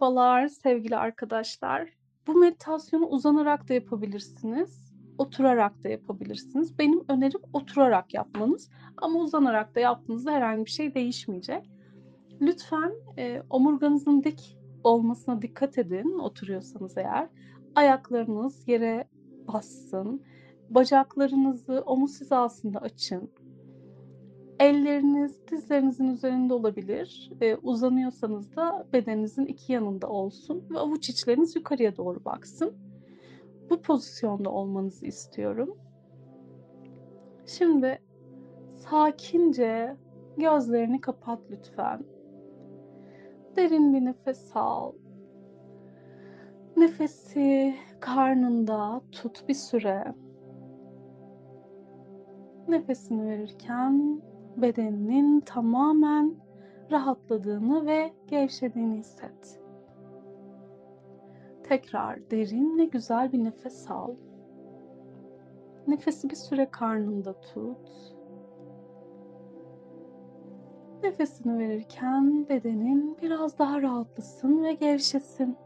Merhabalar sevgili arkadaşlar. Bu meditasyonu uzanarak da yapabilirsiniz, oturarak da yapabilirsiniz. Benim önerim oturarak yapmanız ama uzanarak da yaptığınızda herhangi bir şey değişmeyecek. Lütfen e, omurganızın dik olmasına dikkat edin oturuyorsanız eğer. Ayaklarınız yere bassın. Bacaklarınızı omuz hizasında açın. Elleriniz dizlerinizin üzerinde olabilir. Ee, uzanıyorsanız da bedeninizin iki yanında olsun ve avuç içleriniz yukarıya doğru baksın. Bu pozisyonda olmanızı istiyorum. Şimdi sakince gözlerini kapat lütfen. Derin bir nefes al. Nefesi karnında tut bir süre. Nefesini verirken bedeninin tamamen rahatladığını ve gevşediğini hisset. Tekrar derin ve güzel bir nefes al. Nefesi bir süre karnında tut. Nefesini verirken bedenin biraz daha rahatlasın ve gevşesin.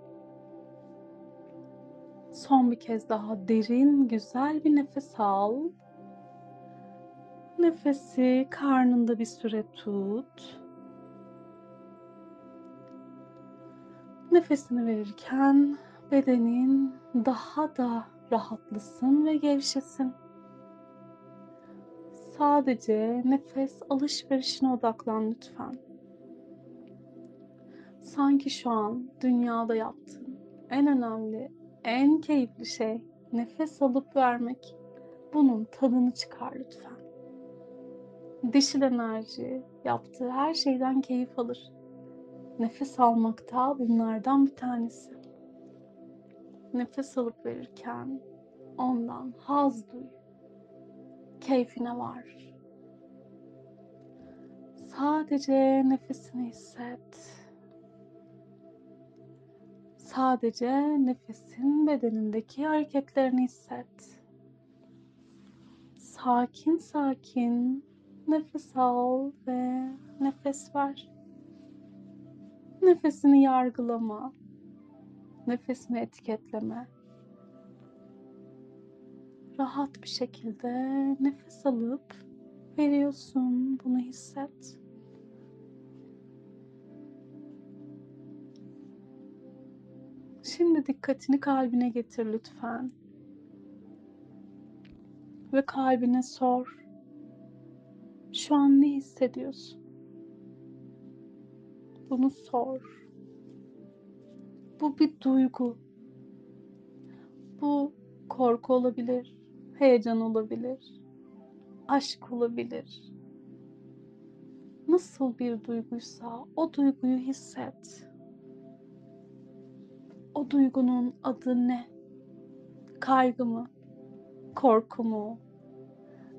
Son bir kez daha derin, güzel bir nefes al. Nefesi karnında bir süre tut. Nefesini verirken bedenin daha da rahatlasın ve gevşesin. Sadece nefes alışverişine odaklan lütfen. Sanki şu an dünyada yaptığın en önemli, en keyifli şey nefes alıp vermek. Bunun tadını çıkar lütfen. Dişil enerji yaptığı her şeyden keyif alır. Nefes almakta bunlardan bir tanesi. Nefes alıp verirken ondan haz duy. Keyfine var. Sadece nefesini hisset. Sadece nefesin bedenindeki hareketlerini hisset. Sakin sakin Nefes al ve nefes ver. Nefesini yargılama. Nefesini etiketleme. Rahat bir şekilde nefes alıp veriyorsun. Bunu hisset. Şimdi dikkatini kalbine getir lütfen. Ve kalbine sor. Şu an ne hissediyorsun? Bunu sor. Bu bir duygu. Bu korku olabilir, heyecan olabilir, aşk olabilir. Nasıl bir duyguysa o duyguyu hisset. O duygunun adı ne? Kaygı mı? Korku mu?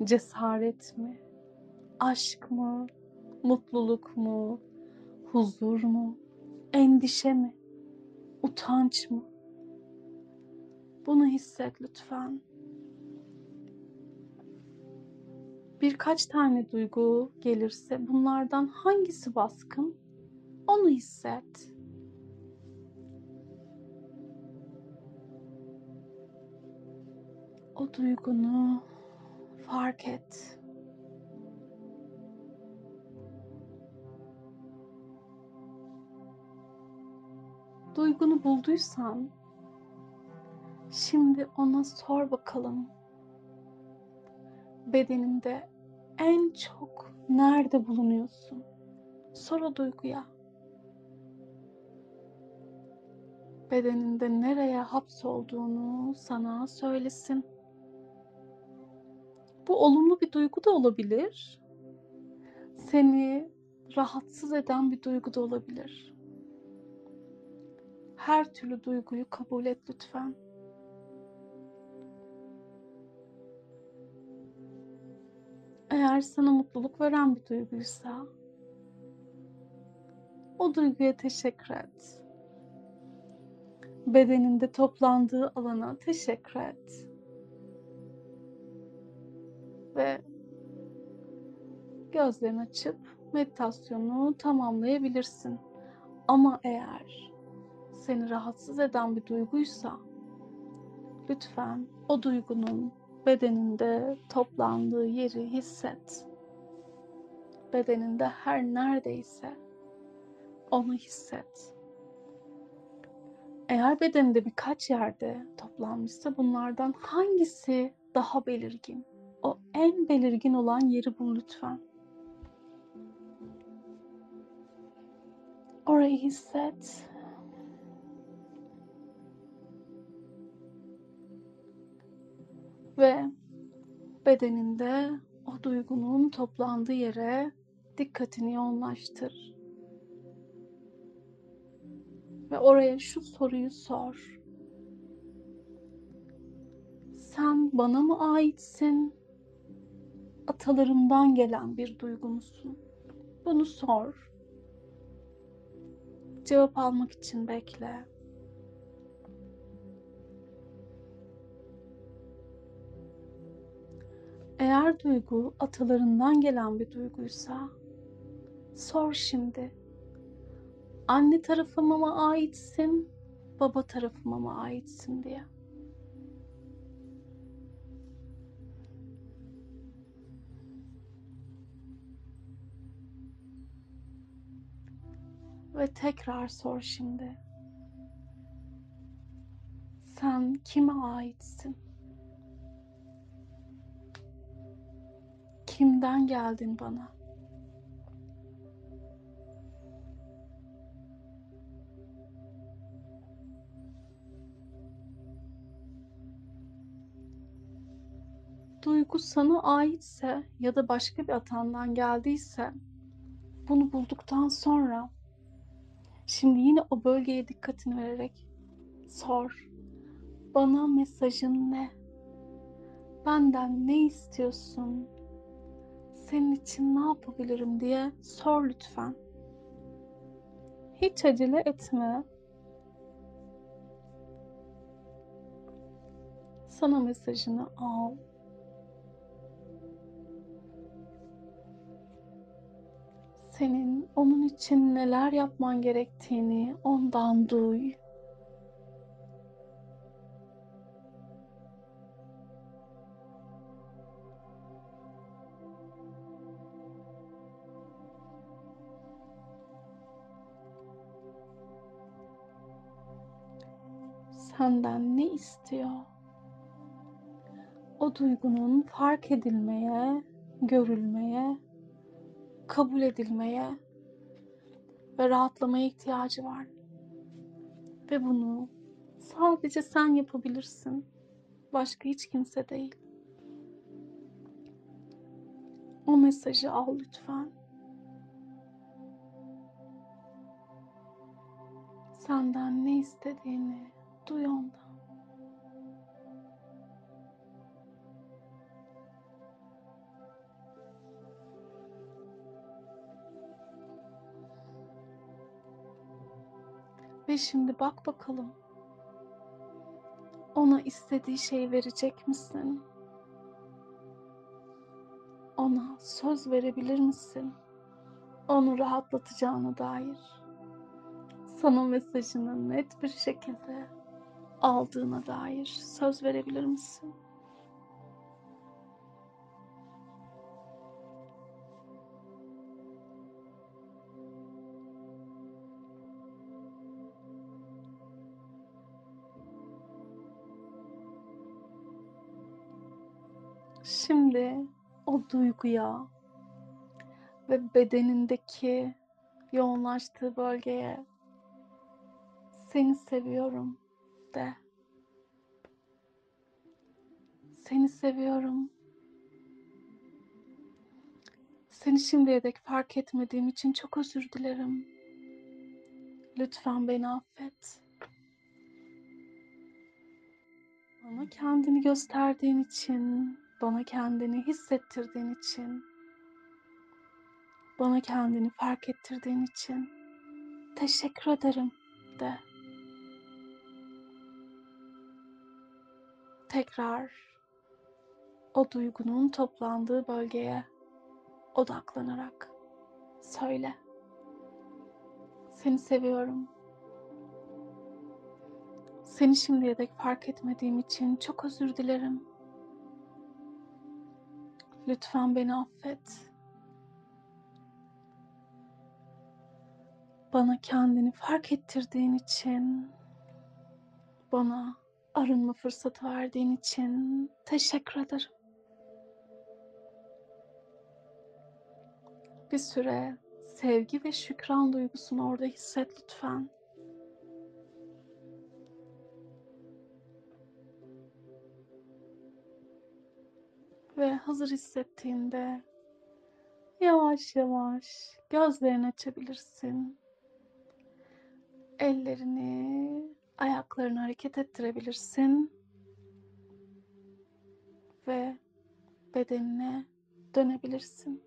Cesaret mi? Aşk mı, mutluluk mu, huzur mu, endişe mi, utanç mı? Bunu hisset lütfen. Birkaç tane duygu gelirse bunlardan hangisi baskın? Onu hisset. O duygunu fark et. Duygunu bulduysan şimdi ona sor bakalım. Bedeninde en çok nerede bulunuyorsun? Sor o duyguya. Bedeninde nereye hapsolduğunu sana söylesin. Bu olumlu bir duygu da olabilir. Seni rahatsız eden bir duygu da olabilir. Her türlü duyguyu kabul et lütfen. Eğer sana mutluluk veren bir duyguysa o duyguya teşekkür et. Bedeninde toplandığı alana teşekkür et. Ve gözlerini açıp meditasyonu tamamlayabilirsin. Ama eğer seni rahatsız eden bir duyguysa lütfen o duygunun bedeninde toplandığı yeri hisset. Bedeninde her neredeyse onu hisset. Eğer bedeninde birkaç yerde toplanmışsa bunlardan hangisi daha belirgin? O en belirgin olan yeri bul lütfen. Orayı hisset. Ve bedeninde o duygunun toplandığı yere dikkatini yoğunlaştır. Ve oraya şu soruyu sor. Sen bana mı aitsin? Atalarımdan gelen bir duygu musun? Bunu sor. Cevap almak için bekle. Eğer duygu atalarından gelen bir duyguysa sor şimdi. Anne tarafıma mı aitsin, baba tarafıma mı aitsin diye. Ve tekrar sor şimdi. Sen kime aitsin? Kimden geldin bana? Duygu sana aitse ya da başka bir atandan geldiyse bunu bulduktan sonra şimdi yine o bölgeye dikkatini vererek sor. Bana mesajın ne? Benden ne istiyorsun? Senin için ne yapabilirim diye sor lütfen. Hiç acele etme. Sana mesajını al. Senin onun için neler yapman gerektiğini ondan duy. Senden ne istiyor? O duygunun fark edilmeye, görülmeye, kabul edilmeye ve rahatlamaya ihtiyacı var. Ve bunu sadece sen yapabilirsin. Başka hiç kimse değil. O mesajı al lütfen. Senden ne istediğini duy ondan. Ve şimdi bak bakalım. Ona istediği şeyi verecek misin? Ona söz verebilir misin? Onu rahatlatacağına dair. Sana mesajını net bir şekilde aldığına dair söz verebilir misin? Şimdi o duyguya ve bedenindeki yoğunlaştığı bölgeye seni seviyorum de. Seni seviyorum. Seni şimdiye dek fark etmediğim için çok özür dilerim. Lütfen beni affet. Bana kendini gösterdiğin için, bana kendini hissettirdiğin için, bana kendini fark ettirdiğin için teşekkür ederim de. Tekrar o duygunun toplandığı bölgeye odaklanarak söyle. Seni seviyorum. Seni şimdiye dek fark etmediğim için çok özür dilerim. Lütfen beni affet. Bana kendini fark ettirdiğin için, bana arınma fırsatı verdiğin için teşekkür ederim. Bir süre sevgi ve şükran duygusunu orada hisset lütfen. Ve hazır hissettiğinde yavaş yavaş gözlerini açabilirsin. Ellerini, ayaklarını hareket ettirebilirsin. Ve bedenine dönebilirsin.